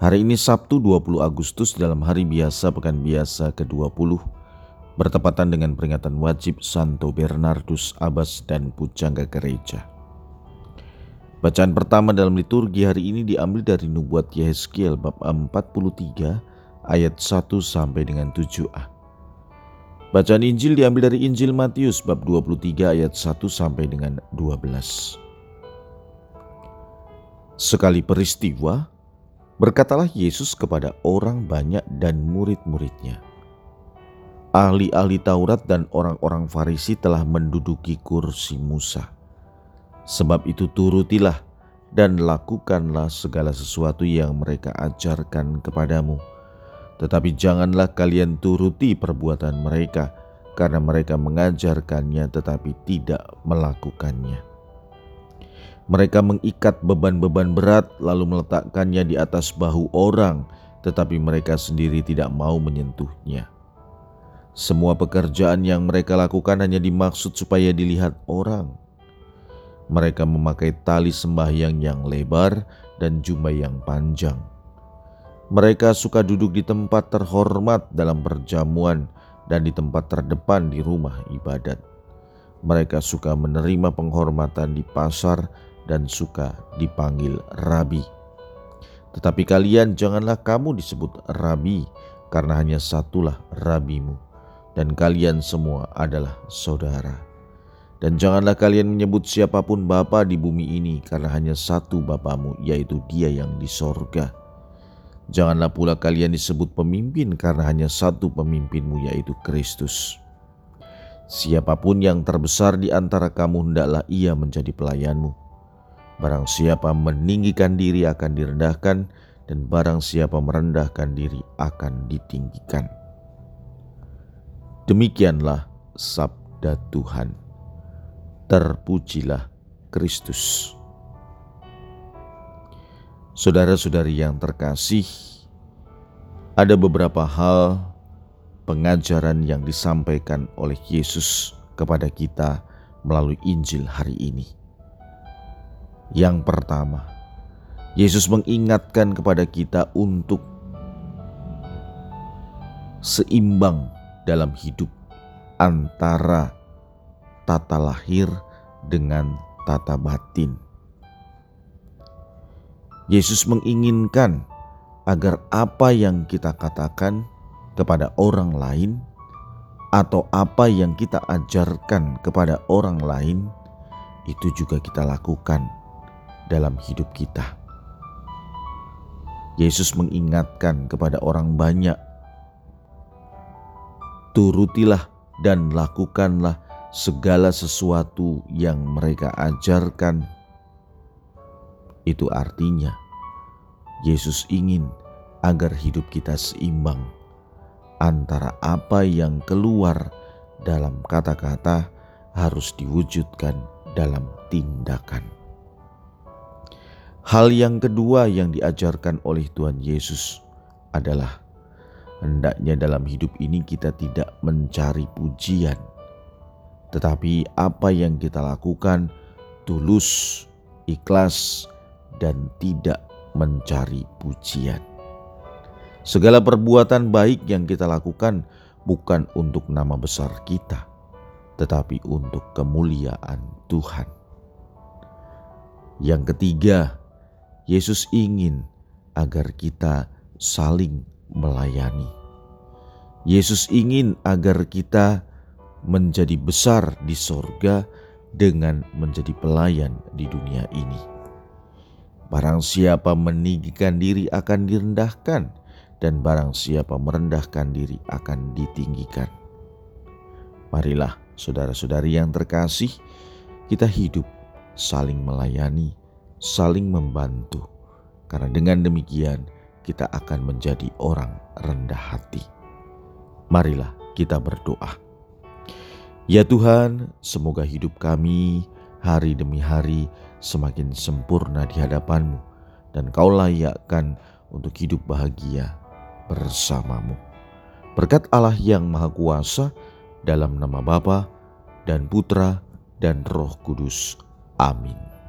Hari ini Sabtu 20 Agustus dalam hari biasa pekan biasa ke-20 bertepatan dengan peringatan wajib Santo Bernardus Abbas dan Pujangga Gereja. Bacaan pertama dalam liturgi hari ini diambil dari Nubuat Yehezkiel bab 43 ayat 1 sampai dengan 7a. Bacaan Injil diambil dari Injil Matius bab 23 ayat 1 sampai dengan 12. Sekali peristiwa, Berkatalah Yesus kepada orang banyak dan murid-muridnya, Ahli-ahli Taurat dan orang-orang Farisi telah menduduki kursi Musa. Sebab itu turutilah dan lakukanlah segala sesuatu yang mereka ajarkan kepadamu. Tetapi janganlah kalian turuti perbuatan mereka, karena mereka mengajarkannya tetapi tidak melakukannya. Mereka mengikat beban-beban berat lalu meletakkannya di atas bahu orang, tetapi mereka sendiri tidak mau menyentuhnya. Semua pekerjaan yang mereka lakukan hanya dimaksud supaya dilihat orang. Mereka memakai tali sembahyang yang lebar dan jubah yang panjang. Mereka suka duduk di tempat terhormat dalam perjamuan dan di tempat terdepan di rumah ibadat. Mereka suka menerima penghormatan di pasar dan suka dipanggil rabi. Tetapi kalian janganlah kamu disebut rabi, karena hanya satulah rabimu, dan kalian semua adalah saudara. Dan janganlah kalian menyebut siapa pun Bapa di bumi ini, karena hanya satu Bapamu, yaitu Dia yang di sorga. Janganlah pula kalian disebut pemimpin, karena hanya satu pemimpinmu, yaitu Kristus. Siapa pun yang terbesar di antara kamu, hendaklah ia menjadi pelayanmu. Barang siapa meninggikan diri akan direndahkan, dan barang siapa merendahkan diri akan ditinggikan. Demikianlah sabda Tuhan. Terpujilah Kristus. Saudara-saudari yang terkasih, ada beberapa hal pengajaran yang disampaikan oleh Yesus kepada kita melalui Injil hari ini. Yang pertama, Yesus mengingatkan kepada kita untuk seimbang dalam hidup antara tata lahir dengan tata batin. Yesus menginginkan agar apa yang kita katakan kepada orang lain atau apa yang kita ajarkan kepada orang lain itu juga kita lakukan dalam hidup kita. Yesus mengingatkan kepada orang banyak, "Turutilah dan lakukanlah segala sesuatu yang mereka ajarkan." Itu artinya Yesus ingin agar hidup kita seimbang antara apa yang keluar dalam kata-kata harus diwujudkan dalam tindakan. Hal yang kedua yang diajarkan oleh Tuhan Yesus adalah hendaknya dalam hidup ini kita tidak mencari pujian, tetapi apa yang kita lakukan tulus, ikhlas, dan tidak mencari pujian. Segala perbuatan baik yang kita lakukan bukan untuk nama besar kita, tetapi untuk kemuliaan Tuhan. Yang ketiga, Yesus ingin agar kita saling melayani. Yesus ingin agar kita menjadi besar di sorga dengan menjadi pelayan di dunia ini. Barang siapa meninggikan diri akan direndahkan, dan barang siapa merendahkan diri akan ditinggikan. Marilah, saudara-saudari yang terkasih, kita hidup saling melayani saling membantu, karena dengan demikian kita akan menjadi orang rendah hati. Marilah kita berdoa. Ya Tuhan, semoga hidup kami hari demi hari semakin sempurna di hadapan-Mu dan Kau layakkan untuk hidup bahagia bersamamu. Berkat Allah yang Maha Kuasa dalam nama Bapa dan Putra dan Roh Kudus. Amin.